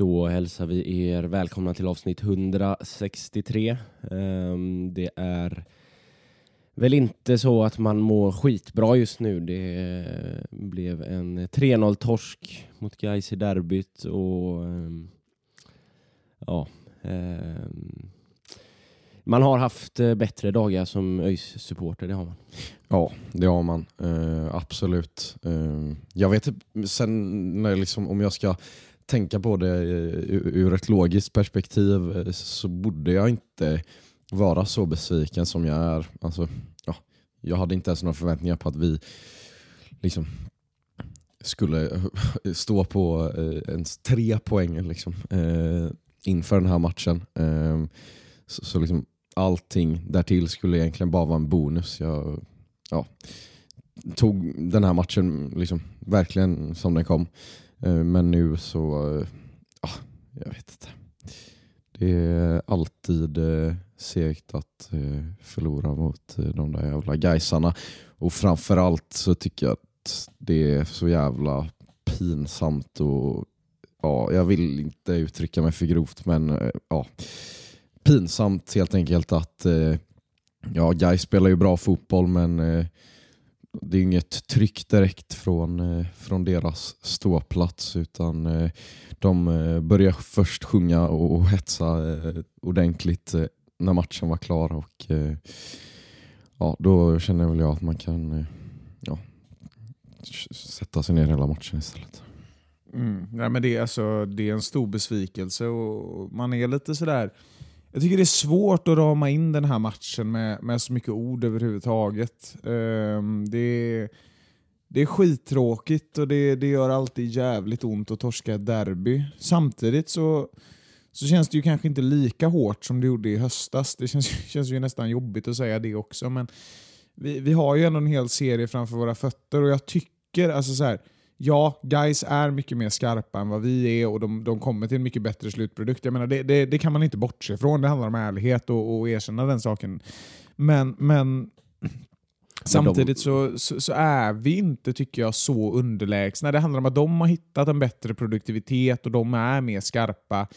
Då hälsar vi er välkomna till avsnitt 163. Ehm, det är väl inte så att man mår skitbra just nu. Det eh, blev en 3-0-torsk mot Gais i derbyt och ehm, ja, ehm, man har haft eh, bättre dagar som ÖIS supporter det har man. Ja, det har man. Uh, absolut. Uh, jag vet inte, sen när liksom, om jag ska tänka på det eh, ur ett logiskt perspektiv eh, så borde jag inte vara så besviken som jag är. Alltså, ja, jag hade inte ens några förväntningar på att vi liksom skulle stå på eh, ens tre poäng liksom, inför den här matchen. Ehm, så, så liksom, allting därtill skulle egentligen bara vara en bonus. Jag ja, tog den här matchen liksom, verkligen som den kom. Eh, men nu så, ja, jag vet inte. Det är alltid eh, segt att förlora mot de där jävla Gaisarna. Och framförallt så tycker jag att det är så jävla pinsamt och ja, jag vill inte uttrycka mig för grovt men ja, pinsamt helt enkelt att ja, Gais spelar ju bra fotboll men eh, det är inget tryck direkt från, eh, från deras ståplats utan eh, de började börjar först sjunga och, och hetsa ordentligt när matchen var klar och ja, då känner väl jag att man kan ja, sätta sig ner hela matchen istället. Mm. Nej, men det, är alltså, det är en stor besvikelse och man är lite sådär... Jag tycker det är svårt att rama in den här matchen med, med så mycket ord överhuvudtaget. Um, det, är, det är skittråkigt och det, det gör alltid jävligt ont att torska ett derby. Samtidigt så, så känns det ju kanske inte lika hårt som det gjorde i höstas. Det känns, känns ju nästan jobbigt att säga det också. Men vi, vi har ju ändå en hel serie framför våra fötter och jag tycker, alltså så här, ja, guys är mycket mer skarpa än vad vi är och de, de kommer till en mycket bättre slutprodukt. Jag menar, det, det, det kan man inte bortse från. Det handlar om ärlighet och, och erkänna den saken. Men, men samtidigt så, så, så är vi inte, tycker jag, så underlägsna. Det handlar om att de har hittat en bättre produktivitet och de är mer skarpa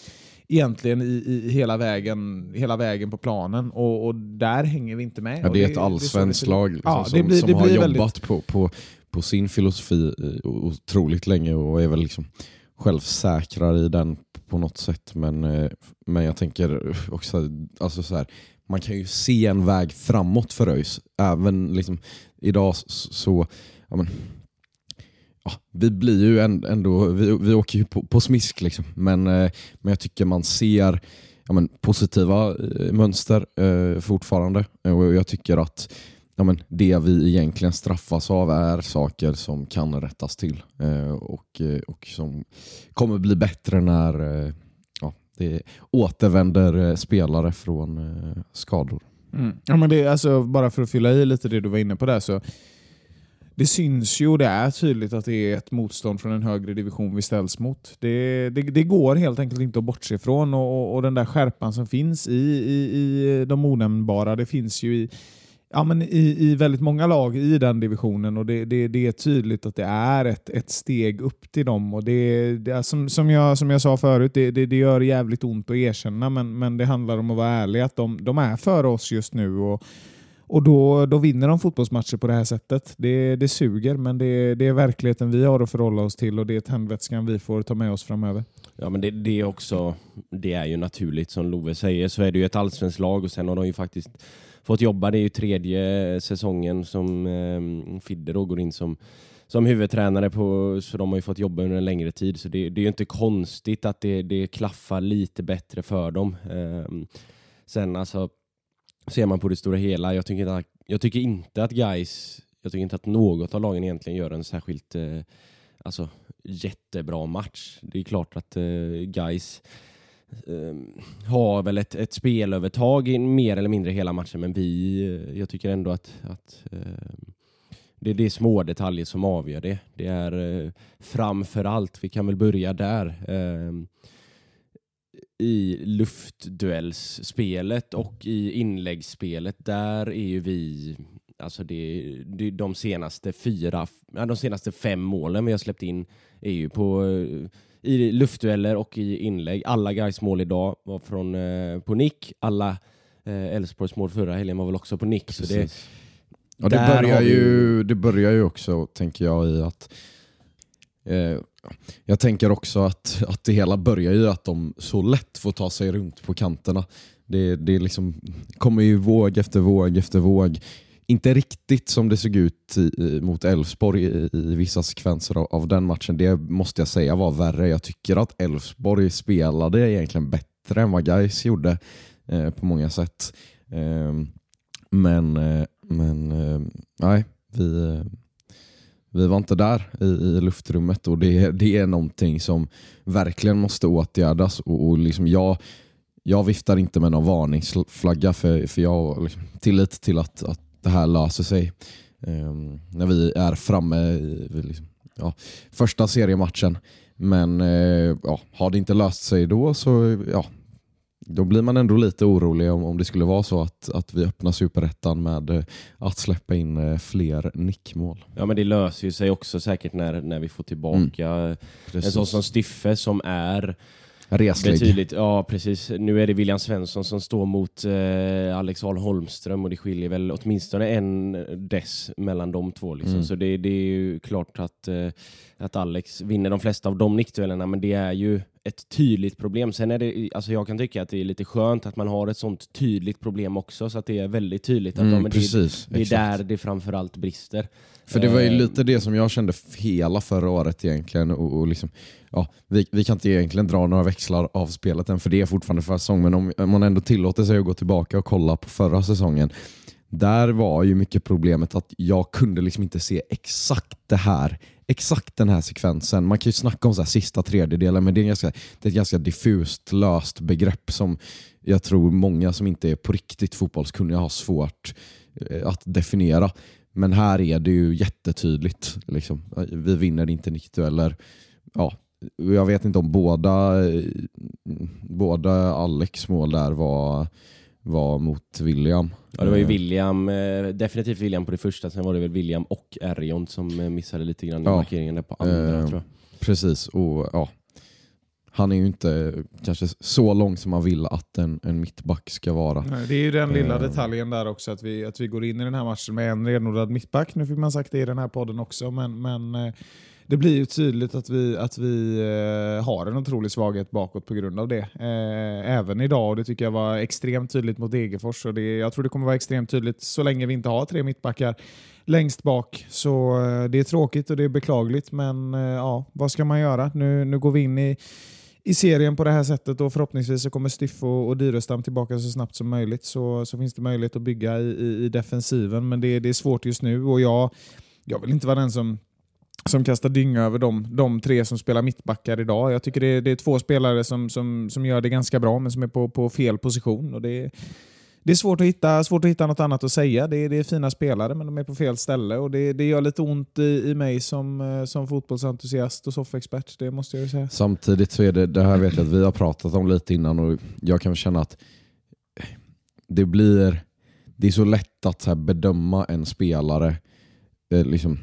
egentligen i, i hela, vägen, hela vägen på planen och, och där hänger vi inte med. Ja, det är ett allsvenskt lag liksom, Ja, som, blir, som har blir jobbat väldigt, på, på, på sin filosofi eh, otroligt länge och är väl liksom självsäkrare i den på något sätt. Men, eh, men jag tänker också, alltså så här, man kan ju se en väg framåt för ÖIS. Även liksom, idag så, ja, men, ja, vi blir ju ändå, vi, vi åker ju på, på smisk liksom. Men, eh, men jag tycker man ser ja, men, positiva mönster eh, fortfarande. Och jag tycker att ja, men, det vi egentligen straffas av är saker som kan rättas till eh, och, eh, och som kommer bli bättre när eh, ja, det återvänder eh, spelare från eh, skador. Mm. Ja, men det, alltså, bara för att fylla i lite det du var inne på där. så Det syns ju och det är tydligt att det är ett motstånd från en högre division vi ställs mot. Det, det, det går helt enkelt inte att bortse ifrån och, och, och den där skärpan som finns i, i, i de onämnbara, det finns ju i, ja, men i, i väldigt många lag i den divisionen och det, det, det är tydligt att det är ett, ett steg upp till dem. Och det, det är, som, som, jag, som jag sa förut, det, det, det gör jävligt ont att erkänna men, men det handlar om att vara ärlig att de, de är före oss just nu. Och, och då, då vinner de fotbollsmatcher på det här sättet. Det, det suger, men det, det är verkligheten vi har att förhålla oss till och det är tändvätskan vi får ta med oss framöver. Ja, men det, det är också, det är ju naturligt som Love säger, så är det ju ett allsvenskt lag och sen har de ju faktiskt fått jobba. Det är ju tredje säsongen som eh, Fidde då går in som, som huvudtränare på, så de har ju fått jobba under en längre tid. Så det, det är ju inte konstigt att det, det klaffar lite bättre för dem. Eh, sen alltså, ser man på det stora hela, jag tycker, att, jag tycker inte att guys jag tycker inte att något av lagen egentligen gör en särskilt eh, alltså, jättebra match. Det är klart att eh, guys Ehm, har väl ett, ett spelövertag i mer eller mindre hela matchen, men vi, eh, jag tycker ändå att, att ehm, det, det är små detaljer som avgör det. Det är eh, framför allt, vi kan väl börja där, eh, i luftduellsspelet och i inläggsspelet, där är ju vi Alltså det, det, de senaste fyra, de senaste fem målen vi har släppt in är ju på eh, i luftdueller och i inlägg. Alla guys mål idag var från, eh, på nick. Alla eh, Elfsborgs mål förra helgen var väl också på nick. Så det, ja, det, börjar ju, det börjar ju också, tänker jag, i att eh, jag tänker också att, att det hela börjar i att de så lätt får ta sig runt på kanterna. Det, det liksom kommer ju våg efter våg efter våg inte riktigt som det såg ut i, eh, mot Elfsborg i, i, vissa sekvenser av, av, den matchen. Det måste jag säga var värre. Jag tycker att Elfsborg spelade egentligen bättre än vad Gais gjorde eh, på många sätt. Ehm, eh, men men nej, vi, eh, vi var inte där i, i luftrummet och det, det är någonting som verkligen måste åtgärdas. Och, och liksom jag, jag viftar inte med någon varningsflagga för, för jag har liksom tillit till att, att det här löser sig. Um, när vi är framme i liksom, ja, första seriematchen. Men uh, ja, har det inte löst sig då så ja, då blir man ändå lite orolig om, om det skulle vara så att, att vi öppnar superettan med uh, att släppa in uh, fler nickmål. Ja men det löser ju sig också säkert när, när vi får tillbaka mm. en sån som Stiffe som är Reslig. Betydligt, ja precis. Nu är det William Svensson som står mot eh, Alex Ahl Holmström och det skiljer väl åtminstone en dess mellan de två. Liksom. Mm. Så det, det, är ju klart att, eh, att Alex vinner de flesta av de nickduellerna men det är ju ett tydligt problem. Sen är det, alltså jag kan tycka att det är lite skönt att man har ett sånt tydligt problem också så att det är väldigt tydligt att mm, de, precis, det, det är där det framförallt brister. För det var ju eh, lite det som jag kände hela förra året egentligen. Och, och liksom, ja, vi, vi kan inte egentligen dra några växlar av spelet än för det är fortfarande förra säsong. Men om, om man ändå tillåter sig att gå tillbaka och kolla på förra säsongen. Där var ju mycket problemet att jag kunde liksom inte se exakt det här exakt den här sekvensen. Man kan ju snacka om så här sista tredjedelen men det är, ganska, det är ett ganska diffust, löst begrepp som jag tror många som inte är på riktigt fotbollskunniga har svårt eh, att definiera. Men här är det ju jättetydligt. Liksom. Vi vinner inte nickdueller. Ja, jag vet inte om båda, eh, båda Alex mål där var, var mot William. Ja, det var ju William, eh, definitivt William på det första, sen var det väl William och Erion som eh, missade lite grann i ja, markeringen på andra eh, tror jag. Precis, och ja, han är ju inte kanske så lång som man vill att en, en mittback ska vara. Nej, det är ju den lilla uh, detaljen där också, att vi, att vi går in i den här matchen med en renodlad mittback. Nu fick man sagt det i den här podden också, men, men det blir ju tydligt att vi, att vi eh, har en otrolig svaghet bakåt på grund av det. Eh, även idag, och det tycker jag var extremt tydligt mot Degerfors. Och det, jag tror det kommer vara extremt tydligt så länge vi inte har tre mittbackar längst bak. Så eh, det är tråkigt och det är beklagligt, men eh, ja, vad ska man göra? Nu, nu går vi in i i serien på det här sättet och förhoppningsvis så kommer Stiff och, och Dyrestam tillbaka så snabbt som möjligt så, så finns det möjlighet att bygga i, i, i defensiven men det, det är svårt just nu och jag, jag vill inte vara den som som kastar dynga över de, de tre som spelar mittbackar idag. Jag tycker det, det är två spelare som, som, som gör det ganska bra men som är på, på fel position. Och det, det är svårt att hitta, svårt att hitta något annat att säga. Det är, det är fina spelare, men de är på fel ställe. Och det, det gör lite ont i, i mig som, eh, som fotbollsentusiast och soffexpert, det måste jag säga. Samtidigt så är det, det här vet jag att vi har pratat om lite innan och jag kan känna att det blir det är så lätt att så bedöma en spelare eh, liksom,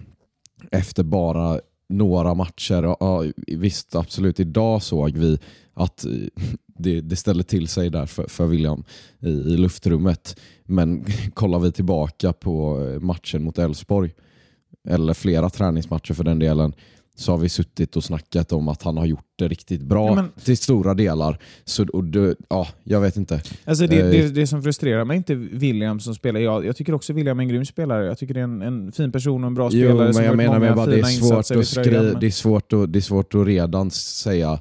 efter bara några matcher. Ja, visst, absolut. Idag såg vi att eh, det, det ställde till sig där för, för William i, i, luftrummet. Men kollar vi tillbaka på eh, matchen mot Elfsborg, eller flera träningsmatcher för den delen, så har vi suttit och snackat om att han har gjort det riktigt bra Ja, men- till stora delar. Så, och det, ja, jag vet inte. Alltså det, Eh, det, det som frustrerar mig är inte William som spelar. Jag, jag tycker också William är en grym spelare. Jag tycker det är en, en fin person och en bra Jo, spelare men som jag menar med bara det är svårt att i tröjan, skriva, men- det är svårt att, det är svårt att redan säga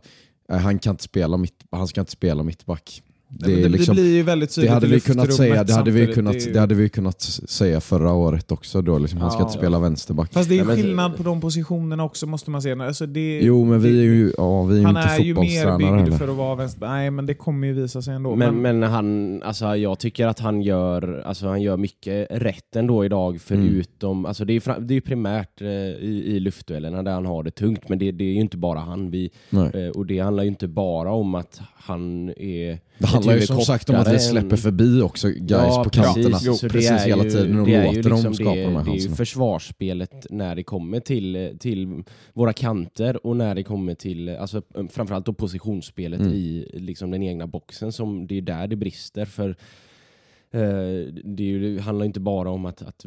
eh, han kan inte spela mitt, han ska inte spela mittback. Det, Nej, men det, liksom, det blir ju väldigt det hade vi kunnat säga, det hade vi kunnat, Det ju- det hade vi kunnat säga förra året också då, liksom, han ska Ja. inte spela vänsterback. Fast det är ju Nej, men- skillnad på de positionerna också måste man säga. Alltså det, Jo men vi är ju, ja, vi är ju han inte är ju mer byggd för att vara vänster. Nej, men det kommer ju visa sig ändå. Men, men han, alltså jag tycker att han gör, alltså han gör mycket rätt ändå idag förutom, alltså det är, det är primärt eh, i, i luftduellerna där han har det tungt men det, det är ju inte bara han. Vi, eh, och det handlar ju inte bara om att han är Det handlar ju som sagt om att vi släpper förbi också guys Ja, på kanterna. precis. Så precis det är hela tiden och det låter dem liksom skapa det, de här Det är ju chanserna. försvarsspelet när det kommer till, till våra kanter och när det kommer till alltså, framförallt då positionsspelet Mm. i liksom, den egna boxen. Som, det är där det brister. För det, är ju, det handlar inte bara om att, att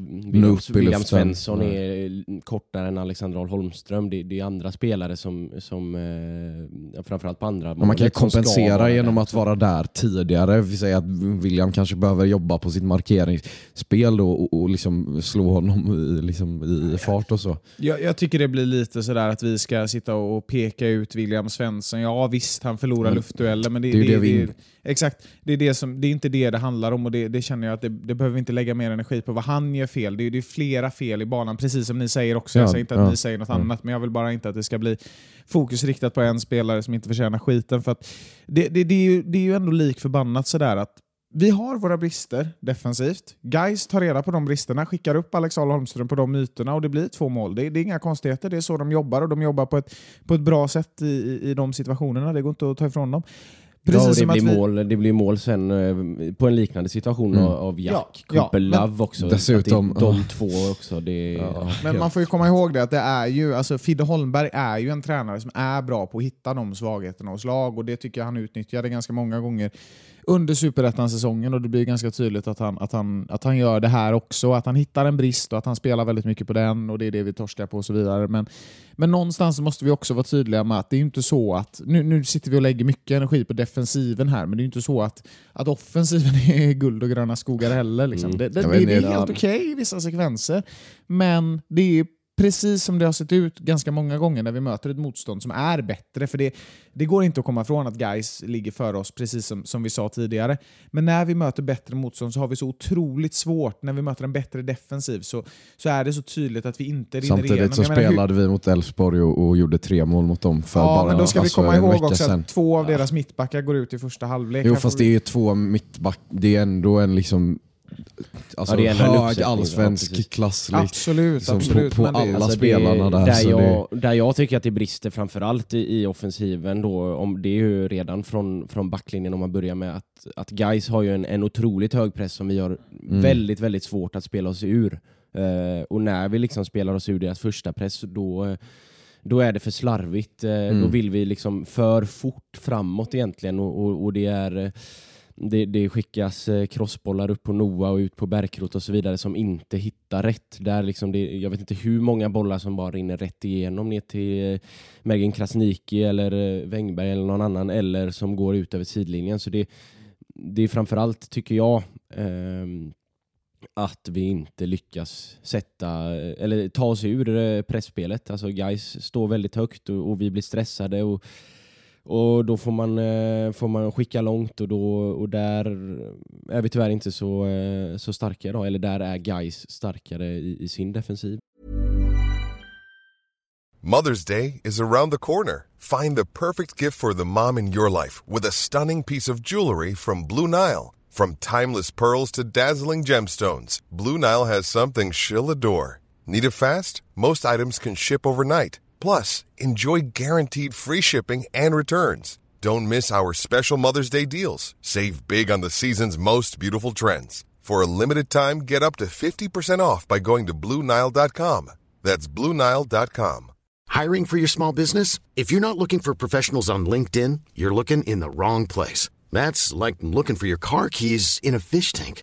William. Svensson Nej. är kortare än Alexander Ahl Holmström. Det, det är andra spelare som, som eh, framförallt på andra Men man kan ju kompensera genom att vara där tidigare. Vi säger att William kanske behöver jobba på sitt markeringsspel då och, och liksom slå honom i, liksom i fart och så. Jag, jag tycker det blir lite sådär att vi ska sitta och peka ut William Svensson. Ja visst, han förlorar Men luftdueller, men det, det är ju det vi- Exakt, det är, det, som, det är inte det det handlar om och det, det känner jag att det, det behöver vi inte lägga mer energi på vad han gör fel. Det är, det är flera fel i banan, precis som ni säger också. Jag Ja, säger inte att ja, ni säger något ja. annat, men jag vill bara inte att det ska bli fokus riktat på en spelare som inte förtjänar skiten. För det, det, det, är ju, det är ju ändå lik förbannat sådär att vi har våra brister defensivt. Guys tar reda på de bristerna, skickar upp Alex Ahl Holmström på de myterna och det blir två mål. Det, det är inga konstigheter, det är så de jobbar och de jobbar på ett, på ett bra sätt i, i, i de situationerna. Det går inte att ta ifrån dem. Ja, och det, som att blir vi- mål, det blir mål sen eh, på en liknande situation Mm. av, Jack, Ja, ja, Cooper men- Love också. Dessutom- Att det är de två också. Det, ja. Men man får ju komma ihåg det att det är ju, alltså Fidde Holmberg är ju en tränare som är bra på att hitta de svagheterna hos lag och det tycker jag han utnyttjade ganska många gånger under superettan-säsongen och det blir ganska tydligt att han, att, han, att han gör det här också. Att han hittar en brist och att han spelar väldigt mycket på den och det är det vi torskar på och så vidare. Men, men någonstans måste vi också vara tydliga med att det är inte så att, nu, nu sitter vi och lägger mycket energi på defensiven här, men det är inte så att, att offensiven är guld och gröna skogar heller. Liksom. Mm. Det, det, det, det är helt okej i vissa sekvenser, men det är precis som det har sett ut ganska många gånger när vi möter ett motstånd som är bättre. För det, det går inte att komma ifrån att guys ligger före oss, precis som, som vi sa tidigare. Men när vi möter bättre motstånd så har vi så otroligt svårt. När vi möter en bättre defensiv så, så är det så tydligt att vi inte rinner igenom. Samtidigt så Jag menar, hur- spelade vi mot Elfsborg och, och gjorde tre mål mot dem för Ja, bara men då ska vi alltså, komma en ihåg också sedan. att två av deras mittbackar går ut i första halvlek. Jo fast det vi- är två mittback, det är ändå en liksom alltså, Ja, det är ändå en hög ja, allsvensk precis. klass. liksom. Absolut, liksom på- absolut. på det- alla Alltså spelarna där, Där så jag, där jag tycker att det brister framförallt i, i offensiven då, om det är ju redan från, från backlinjen om man börjar med att, att guys har ju en, en otroligt hög press som vi har Mm. väldigt, väldigt svårt att spela oss ur. Eh, och när vi liksom spelar oss ur deras första press då, då är det för slarvigt. Då Mm. vill vi liksom för fort framåt egentligen och, och, och det är det, det skickas eh, crossbollar upp på Noa och ut på Bärkrot och så vidare som inte hittar rätt. Där liksom det, jag vet inte hur många bollar som bara rinner rätt igenom ner till eh, Krasniki Krasniqi eller eh, Wängberg eller någon annan eller som går ut över sidlinjen. Så det, det är framförallt, tycker jag, eh, att vi inte lyckas sätta, eh, eller ta oss ur pressspelet. Alltså guys står väldigt högt och, och vi blir stressade och, och då får man, eh, får man skicka långt och, då, och där är vi tyvärr inte så, eh, så starka idag. Eller där är guys starkare i, i sin defensiv. Mother's Day is around the corner. Find the perfect gift for the mom in your life with a stunning piece of jewelry from Blue Nile. From timeless pearls to dazzling gemstones, Blue Nile has something she'll adore. Need it fast? Most items can ship overnight. Plus, enjoy guaranteed free shipping and returns. Don't miss our special Mother's Day deals. Save big on the season's most beautiful trends. For a limited time, get up to 50% off by going to BlueNile.com. That's BlueNile.com. Hiring for your small business? If you're not looking for professionals on LinkedIn, you're looking in the wrong place. That's like looking for your car keys in a fish tank.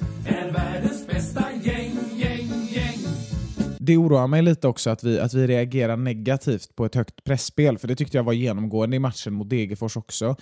Det oroar mig lite också att vi, att vi reagerar negativt på ett högt pressspel för det tyckte jag var genomgående i matchen mot Degerfors också.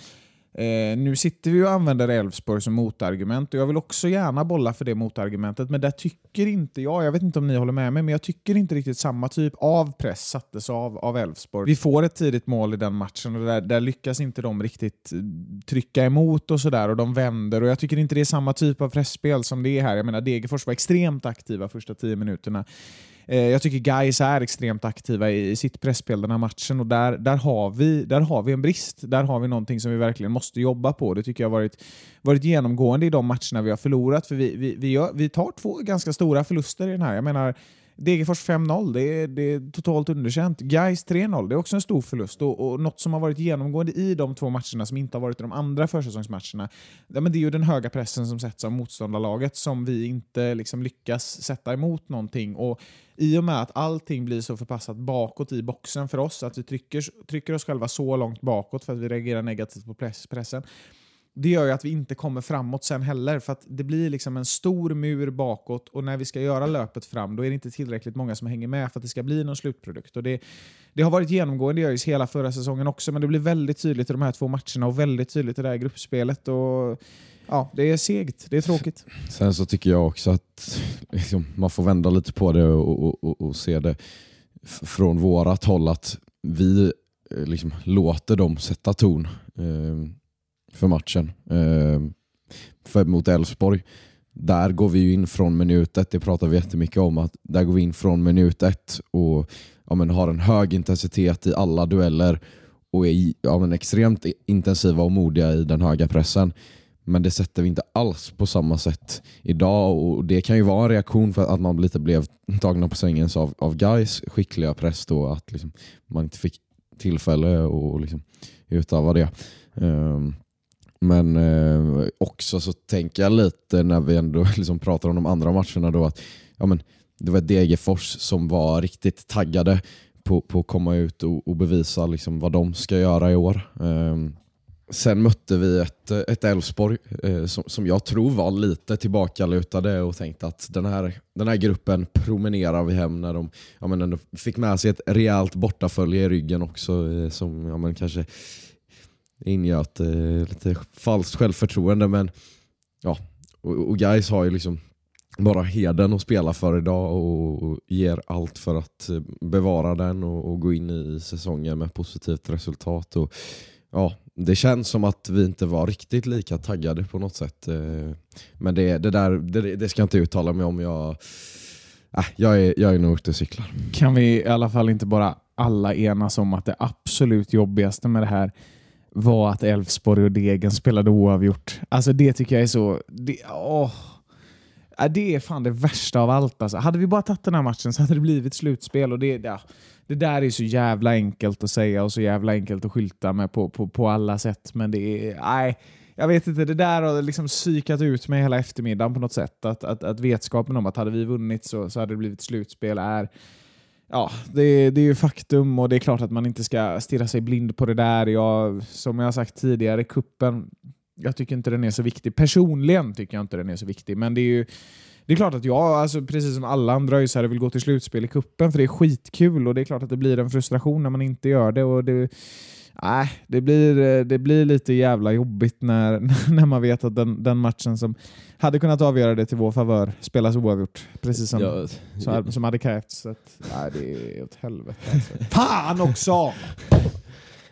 Eh, nu sitter vi och använder Elfsborg som motargument och jag vill också gärna bolla för det motargumentet, men där tycker inte jag, jag vet inte om ni håller med mig, men jag tycker inte riktigt samma typ av press sattes av av Elfsborg. Vi får ett tidigt mål i den matchen och där, där lyckas inte de riktigt eh, trycka emot och sådär och de vänder och jag tycker inte det är samma typ av pressspel som det är här. Jag menar Degerfors var extremt aktiva första tio minuterna. Eh, jag tycker Gais är extremt aktiva i i sitt pressspel den här matchen och där, där, har vi, där har vi en brist. Där har vi någonting som vi verkligen måste jobba på. Det tycker jag har varit, varit genomgående i de matcherna vi har förlorat. För vi, vi, vi, gör, vi tar två ganska stora förluster i den här. Jag menar, Degerfors 5-0, det är, det är totalt underkänt. Gais 3-0, det är också en stor förlust. Och, och något som har varit genomgående i de två matcherna som inte har varit i de andra försäsongsmatcherna, ja, men det är ju den höga pressen som sätts av motståndarlaget som vi inte liksom lyckas sätta emot någonting. Och i och med att allting blir så förpassat bakåt i boxen för oss, att vi trycker, trycker oss själva så långt bakåt för att vi reagerar negativt på press, pressen, det gör ju att vi inte kommer framåt sen heller. För att det blir liksom en stor mur bakåt och när vi ska göra löpet fram då är det inte tillräckligt många som hänger med för att det ska bli någon slutprodukt. Och det, det har varit genomgående i ÖIS hela förra säsongen också, men det blir väldigt tydligt i de här två matcherna och väldigt tydligt i det här gruppspelet. Och, ja, det är segt, det är tråkigt. Sen så tycker jag också att liksom, man får vända lite på det och, och, och, och se det från vårat håll att vi eh, liksom, låter dem sätta ton eh, för matchen. Eh, för mot Elfsborg, där går vi ju in från minut ett, det pratar vi jättemycket om, att där går vi in från minut ett och ja, men, har en hög intensitet i alla dueller och är ja, men, extremt intensiva och modiga i den höga pressen. Men det sätter vi inte alls på samma sätt idag och det kan ju vara en reaktion för att man lite blev tagna på sängen av, av guys skickliga press då, att liksom man inte fick tillfälle att liksom utöva det. Um, men eh, också så tänker jag lite när vi ändå liksom pratar om de andra matcherna då att ja, men, det var Degerfors som var riktigt taggade på, på att komma ut och, och bevisa liksom vad de ska göra i år. Eh, Sen mötte vi ett, ett Elfsborg eh, som, som jag tror var lite tillbakalutade och tänkte att den här, den här gruppen promenerar vi hem när de ja, men ändå fick med sig ett rejält bortafölje i ryggen också eh, som ja, men kanske ingöt eh, lite falskt självförtroende. Men ja, och, och guys har ju liksom bara heden att spela för idag och, och ger allt för att eh, bevara den och, och gå in i säsongen med positivt resultat. Och, ja, det känns som att vi inte var riktigt lika taggade på något sätt. eh, Men det, det där det, det ska jag inte uttala mig om. Jag, äh, jag, är, jag är nog ute och cyklar. Kan vi i alla fall inte bara alla enas om att det absolut jobbigaste med det här var att Elfsborg och Degen spelade oavgjort. Alltså det tycker jag är så... Det, åh. Ja, det är fan det värsta av allt. Alltså. Hade vi bara tagit den här matchen så hade det blivit slutspel. Och det, ja, det där är så jävla enkelt att säga och så jävla enkelt att skylta med på, på, på alla sätt. Men det är... Nej, jag vet inte. Det där har liksom psykat ut mig hela eftermiddagen på något sätt. Att, att, att vetskapen om att hade vi vunnit så, så hade det blivit slutspel är... Ja, det, det är ju faktum och det är klart att man inte ska stirra sig blind på det där. Jag, som jag har sagt tidigare, kuppen jag tycker inte den är så viktig. Personligen tycker jag inte den är så viktig, men det är ju det är klart att jag, alltså, precis som alla andra öisare, vill gå till slutspel i kuppen för det är skitkul och det är klart att det blir en frustration när man inte gör det. Och det Nej, det blir, det blir lite jävla jobbigt när, när man vet att den, den matchen som hade kunnat avgöra det till vår favör spelas oavgjort. Precis som, Ja, som, som hade krävts. Så att, nej, det är åt helvete alltså. Fan också!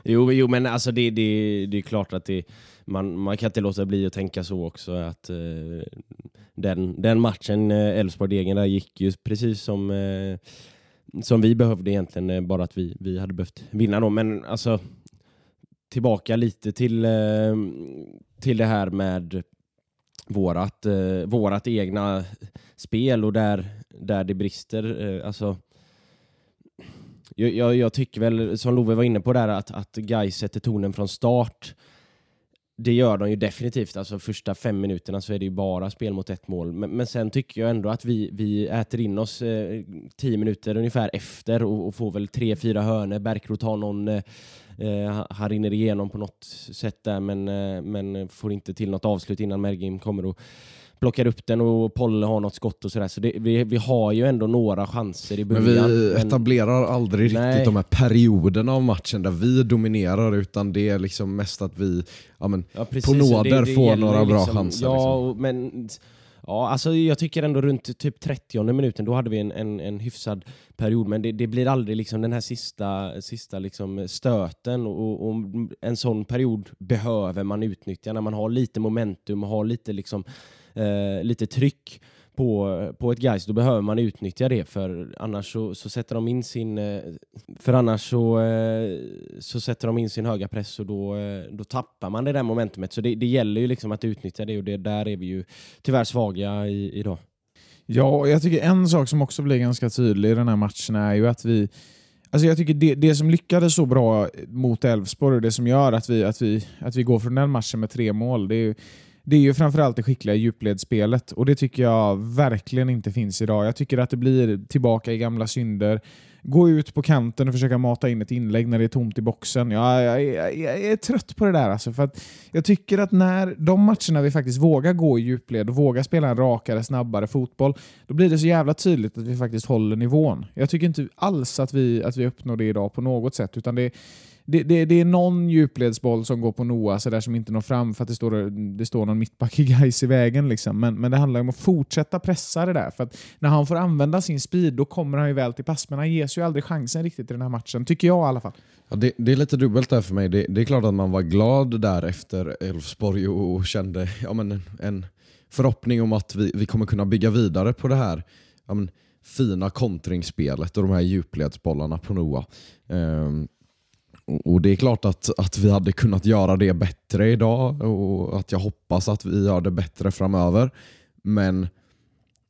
Jo, jo men alltså det, det, det är klart att det, man, man kan inte låta bli att tänka så också. att eh, den, den matchen, eh, Elfsborg-Degen, där gick ju precis som, eh, som vi behövde egentligen, eh, bara att vi, vi hade behövt vinna då. Men alltså, tillbaka lite till, eh, till det här med vårat, eh, vårat egna spel och där, där det brister. Eh, alltså, jag, jag, jag tycker väl, som Love var inne på där, att, att Gais sätter tonen från start. Det gör de ju definitivt. Alltså första fem minuterna så är det ju bara spel mot ett mål. Men, men sen tycker jag ändå att vi, vi äter in oss eh, tio minuter ungefär efter och, och får väl tre, fyra hörnor. Bärkroth har någon, eh, eh, han rinner igenom på något sätt där men, eh, men får inte till något avslut innan Mergim kommer och plockar upp den och Polle har något skott och sådär. Så det, vi, vi har ju ändå några chanser i Men början. vi etablerar aldrig Nej. riktigt de här perioderna av matchen där vi dominerar utan det är liksom mest att vi ja, men, Ja, på precis. nåder Det- det får några bra liksom- chanser. Ja, liksom. men ja, alltså jag tycker ändå runt typ 30 minuten, då hade vi en, en, en hyfsad period, men det, det blir aldrig liksom den här sista, sista liksom stöten och, och en sån period behöver man utnyttja när man har lite momentum och har lite, liksom, eh, lite tryck på, på ett guys, då behöver man utnyttja det för annars så, så sätter de in sin eh, för annars så, eh, så sätter de in sin höga press och då, eh, då tappar man det där momentumet. Så det, det gäller ju liksom att utnyttja det och det, där är vi ju tyvärr svaga i, idag. Ja, och jag tycker en sak som också blir ganska tydlig i den här matchen är ju att vi Alltså jag tycker det, det som lyckades så bra mot Elfsborg och det som gör att vi, att, vi, att vi går från den matchen med tre mål, det är ju, det är ju framförallt det skickliga djupledsspelet och det tycker jag verkligen inte finns idag. Jag tycker att det blir tillbaka i gamla synder. Gå ut på kanten och försöka mata in ett inlägg när det är tomt i boxen. Jag, jag, jag, jag är trött på det där. Alltså, för att jag tycker att när de matcherna vi faktiskt vågar gå i djupled och vågar spela en rakare, snabbare fotboll, då blir det så jävla tydligt att vi faktiskt håller nivån. Jag tycker inte alls att vi, att vi uppnår det idag på något sätt, utan det, det, det, det är någon djupledsboll som går på Noah så där som inte når fram för att det står, det står någon mittback i guys i vägen. Liksom. Men, men det handlar om att fortsätta pressa det där. För att när han får använda sin speed då kommer han ju väl till pass. Men han ges ju aldrig chansen riktigt i den här matchen, tycker jag i alla fall. Ja, det, det är lite dubbelt där för mig. Det, det är klart att man var glad där efter Elfsborg och, och kände ja, men en, en förhoppning om att vi, vi kommer kunna bygga vidare på det här ja, men, fina kontringsspelet och de här djupledsbollarna på Noah. Ehm, och, det är klart att, att vi hade kunnat göra det bättre idag och att jag hoppas att vi gör det bättre framöver. Men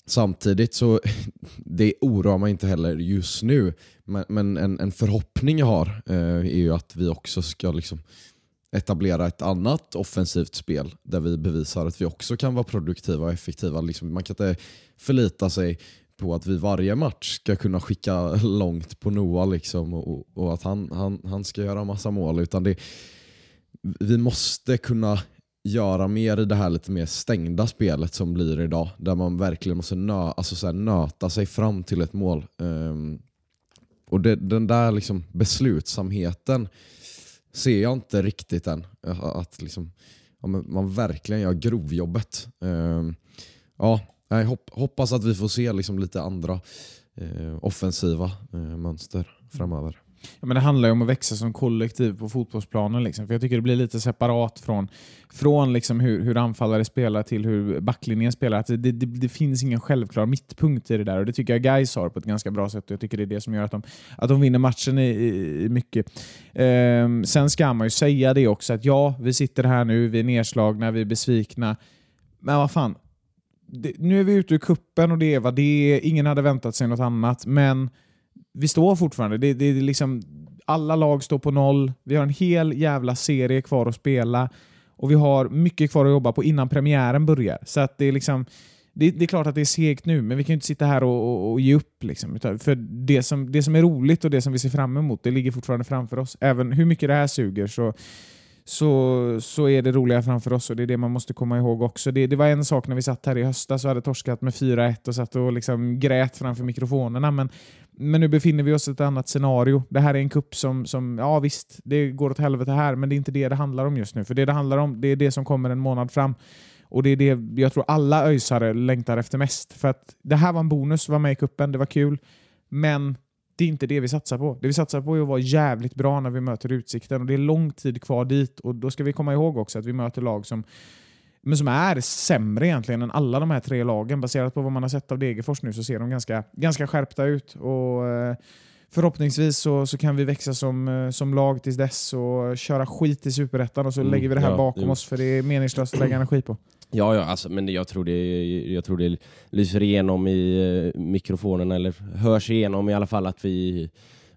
samtidigt så det oroar mig inte heller just nu. Men, men en, en förhoppning jag har eh, är ju att vi också ska liksom etablera ett annat offensivt spel där vi bevisar att vi också kan vara produktiva och effektiva. Liksom, man kan inte förlita sig på att vi varje match ska kunna skicka långt på Noah liksom, och, och att han, han, han ska göra massa mål. Utan det, vi måste kunna göra mer i det här lite mer stängda spelet som blir idag. Där man verkligen måste nö, alltså så här, nöta sig fram till ett mål. Um, och det, den där liksom beslutsamheten ser jag inte riktigt än. Att liksom, ja, man verkligen gör grovjobbet. Um, ja, jag hopp, hoppas att vi får se liksom lite andra eh, offensiva eh, mönster framöver. Ja, men det handlar ju om att växa som kollektiv på fotbollsplanen. Liksom. För Jag tycker det blir lite separat från, från liksom hur, hur anfallare spelar till hur backlinjen spelar. Att det, det, det finns ingen självklar mittpunkt i det där och det tycker jag Gais har på ett ganska bra sätt. Och Jag tycker det är det som gör att de, att de vinner matchen i, i, i mycket. Ehm, sen ska man ju säga det också att ja, vi sitter här nu, vi är nedslagna, vi är besvikna. Men vad fan, det, nu är vi ute ur kuppen och det är vad det är. Ingen hade väntat sig något annat, men vi står fortfarande. Det, det, det liksom, alla lag står på noll. Vi har en hel jävla serie kvar att spela och vi har mycket kvar att jobba på innan premiären börjar. Så att det är liksom det, det är klart att det är segt nu, men vi kan ju inte sitta här och, och, och ge upp. Liksom. För det som, det som är roligt och det som vi ser fram emot, det ligger fortfarande framför oss. Även hur mycket det här suger så, så, så är det roliga framför oss och det är det man måste komma ihåg också. Det, det var en sak när vi satt här i höstas och hade torskat med 4-1 och satt och liksom grät framför mikrofonerna. Men, men nu befinner vi oss i ett annat scenario. Det här är en kupp som, som, ja visst, det går åt helvete här, men det är inte det det handlar om just nu. För det det handlar om, det är det som kommer en månad fram. Och det är det jag tror alla öjsare längtar efter mest. För att det här var en bonus, att vara med i kuppen, det var kul. Men det är inte det vi satsar på. Det vi satsar på är att vara jävligt bra när vi möter Utsikten och det är lång tid kvar dit och då ska vi komma ihåg också att vi möter lag som men som är sämre egentligen än alla de här tre lagen. Baserat på vad man har sett av Degerfors nu så ser de ganska, ganska skärpta ut. Och eh, Förhoppningsvis så, så kan vi växa som, eh, som lag tills dess och köra skit i Superettan och så Mm, lägger vi det här ja, bakom jo. oss för det är meningslöst att lägga energi på. Ja, ja alltså, men jag tror, det, jag tror det lyser igenom i mikrofonerna mikrofonen eller hörs igenom i alla fall att vi,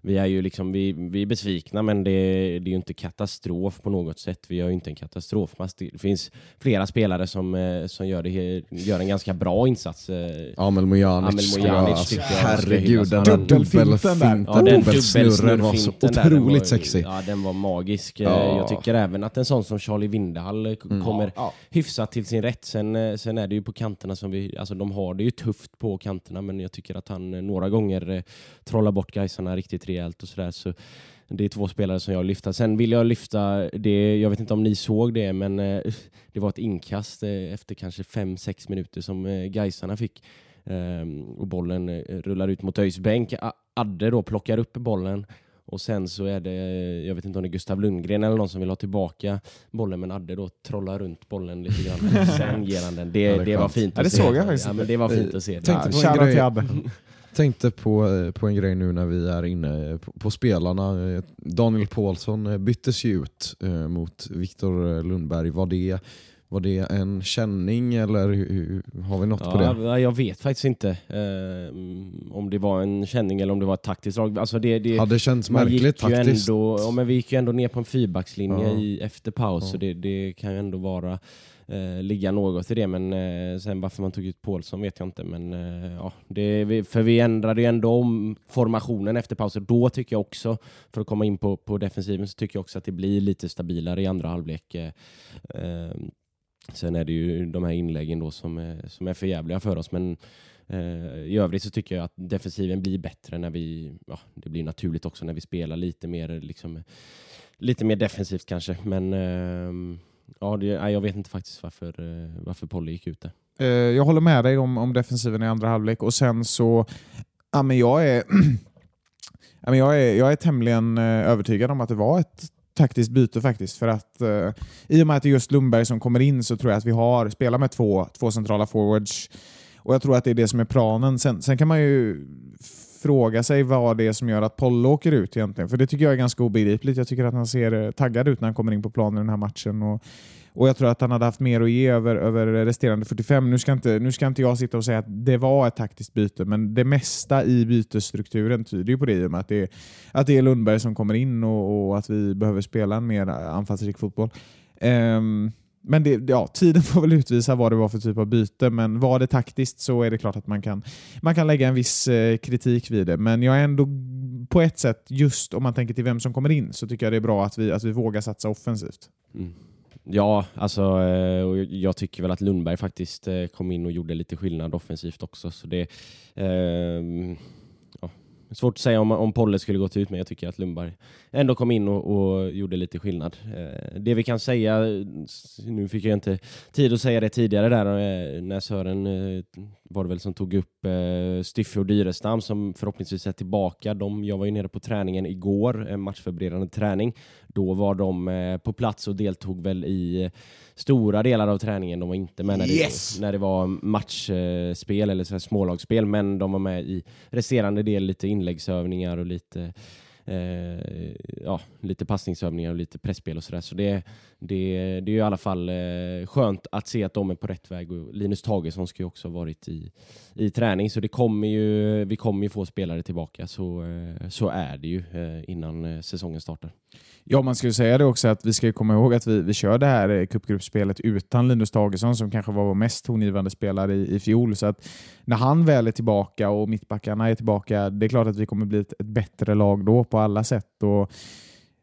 vi är ju liksom, vi, vi är besvikna men det, det är ju inte katastrof på något sätt. Vi har ju inte en katastrofmatch. Det finns flera spelare som, eh, som gör, det, gör en ganska bra insats. eh, Amel Mojanic, alltså, herregud, den där Dubbelfinten där. Ja, den dubbelsnurren var så otroligt var, sexy. Ja, den var magisk. Eh, Ja. Jag tycker även att en sån som Charlie Vindehall eh, k- Mm. kommer Ja. hyfsat till sin rätt. Sen, eh, sen är det ju på kanterna som vi, alltså de har det ju tufft på kanterna men jag tycker att han eh, några gånger eh, trollar bort Gaisarna riktigt rejält och sådär. Så det är två spelare som jag vill lyfta. Sen vill jag lyfta det, jag vet inte om ni såg det, men eh, det var ett inkast eh, efter kanske 5-6 minuter som eh, Gaisarna fick. Ehm, och bollen rullar ut mot ÖIS bänk. Adde då plockar upp bollen och sen så är det, jag vet inte om det är Gustav Lundgren eller någon som vill ha tillbaka bollen men Adde då trollar runt bollen lite grann och sen ger han den. Det, Ja, det det var fint Ja, att det se. såg jag faktiskt ja, men. Det var fint att se. Tänkte Ja, på en grej. till. Tänkte på, eh, på en grej nu när vi är inne på, på spelarna. Eh, Daniel Paulsson eh, byttes ju ut eh, mot Viktor eh, Lundberg. Var det, var det en känning eller hur- har vi något på det? Ja, jag vet faktiskt inte eh, om det var en känning eller om det var ett taktiskt drag. Alltså det, det, Hade känts märkligt faktiskt. Ändå, ja, men vi gick ju ändå ner på en fyrbackslinje Ja. i, efter paus, Ja. så det, det kan ju ändå vara eh, ligga något i det. Men eh, sen varför man tog ut Paulsson vet jag inte. Men, eh, ja, det, vi- för vi ändrade ju ändå om formationen efter pausen. då tycker jag också, för att komma in på, på defensiven, så tycker jag också att det blir lite stabilare i andra halvlek. Eh, eh sen är det ju de här inläggen då som, är- som är för jävliga för oss. Men eh, I övrigt så tycker jag att defensiven blir bättre när vi, ja, det blir naturligt också när vi spelar lite mer, liksom, lite mer defensivt kanske. Men ehm, ja, det, nej, jag vet inte faktiskt varför, eh, varför Polly gick ut där. Eh, jag håller med dig om, om defensiven i andra halvlek och sen så, ja men jag är, ja, men jag är, jag är tämligen eh, övertygad om att det var ett taktiskt byte faktiskt. För att eh, i och med att det är just Lundberg som kommer in så tror jag att vi har spelat med två, två centrala forwards och jag tror att det är det som är planen. Sen, sen kan man ju fråga sig vad det är som gör att Pollo åker ut egentligen. För det tycker jag är ganska obegripligt. Jag tycker att han ser eh, taggad ut när han kommer in på planen i den här matchen. Och, och Jag tror att han hade haft mer att ge över, över resterande 45. Nu ska, inte, nu ska inte jag sitta och säga att det var ett taktiskt byte, men det mesta i bytesstrukturen tyder ju på det i och med att det är, att det är Lundberg som kommer in och, och att vi behöver spela en mer anfallsrik fotboll. Um, men det, ja, tiden får väl utvisa vad det var för typ av byte, men var det taktiskt så är det klart att man kan, man kan lägga en viss eh, kritik vid det. Men jag är ändå på ett sätt, just om man tänker till vem som kommer in, så tycker jag det är bra att vi, att vi vågar satsa offensivt. Mm. Ja, alltså, eh, jag tycker väl att Lundberg faktiskt eh, kom in och gjorde lite skillnad offensivt också. Så det, ehm, svårt att säga om, om Polle skulle gått ut, men jag tycker att Lundberg ändå kom in och, och gjorde lite skillnad. Eh, det vi kan säga, nu fick jag inte tid att säga det tidigare där eh, när Sören eh, var det väl som tog upp eh, Styffe och Dyrestam som förhoppningsvis är tillbaka. De, jag var ju nere på träningen igår, en matchförberedande träning. Då var de eh, på plats och deltog väl i stora delar av träningen. De var inte med när det, Yes! när det var matchspel eller så smålagsspel, men de var med i resterande del lite inläggsövningar och lite Eh, ja, lite passningsövningar och lite pressspel och sådär. Så det, det, det är i alla fall eh, skönt att se att de är på rätt väg. Och Linus Tagesson ska ju också ha varit i, i träning, så det kommer ju, vi kommer ju få spelare tillbaka. Så, eh, så är det ju eh, innan eh, säsongen startar. Ja, man ska ju säga det också att vi ska komma ihåg att vi, vi kör det här eh, cupgruppspelet utan Linus Tagesson som kanske var vår mest tongivande spelare i, i fjol. Så att när han väl är tillbaka och mittbackarna är tillbaka, det är klart att vi kommer bli ett, ett bättre lag då på alla sätt. Och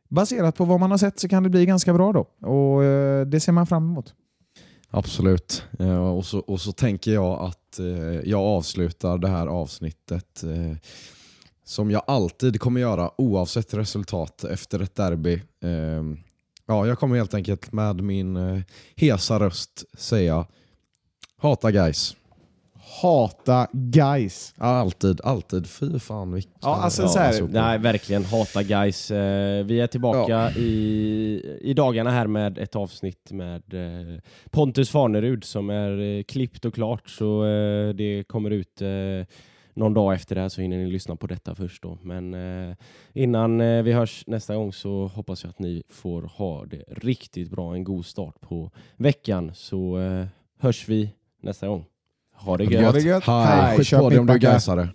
baserat på vad man har sett så kan det bli ganska bra då och eh, det ser man fram emot. Absolut. Eh, och, så, och så tänker jag att eh, jag avslutar det här avsnittet som jag alltid kommer göra oavsett resultat efter ett derby. Ja, jag kommer helt enkelt med min hesa röst säga hata guys. Hata guys. Ja, alltid, alltid. Fy fan vilken... Ja, alltså så här- Nej, verkligen. Hata guys. Eh, vi är tillbaka i, i dagarna här med ett avsnitt med eh, Pontus Farnerud som är eh, klippt och klart. Så det kommer ut någon dag efter det här så hinner ni lyssna på detta först då. Men eh, innan eh, vi hörs nästa gång så hoppas jag att ni får ha det riktigt bra. En god start på veckan så eh, hörs vi nästa gång. Ha det Ha gött. det gött. Hej, Hej, skjut köp på dig om du gaisare.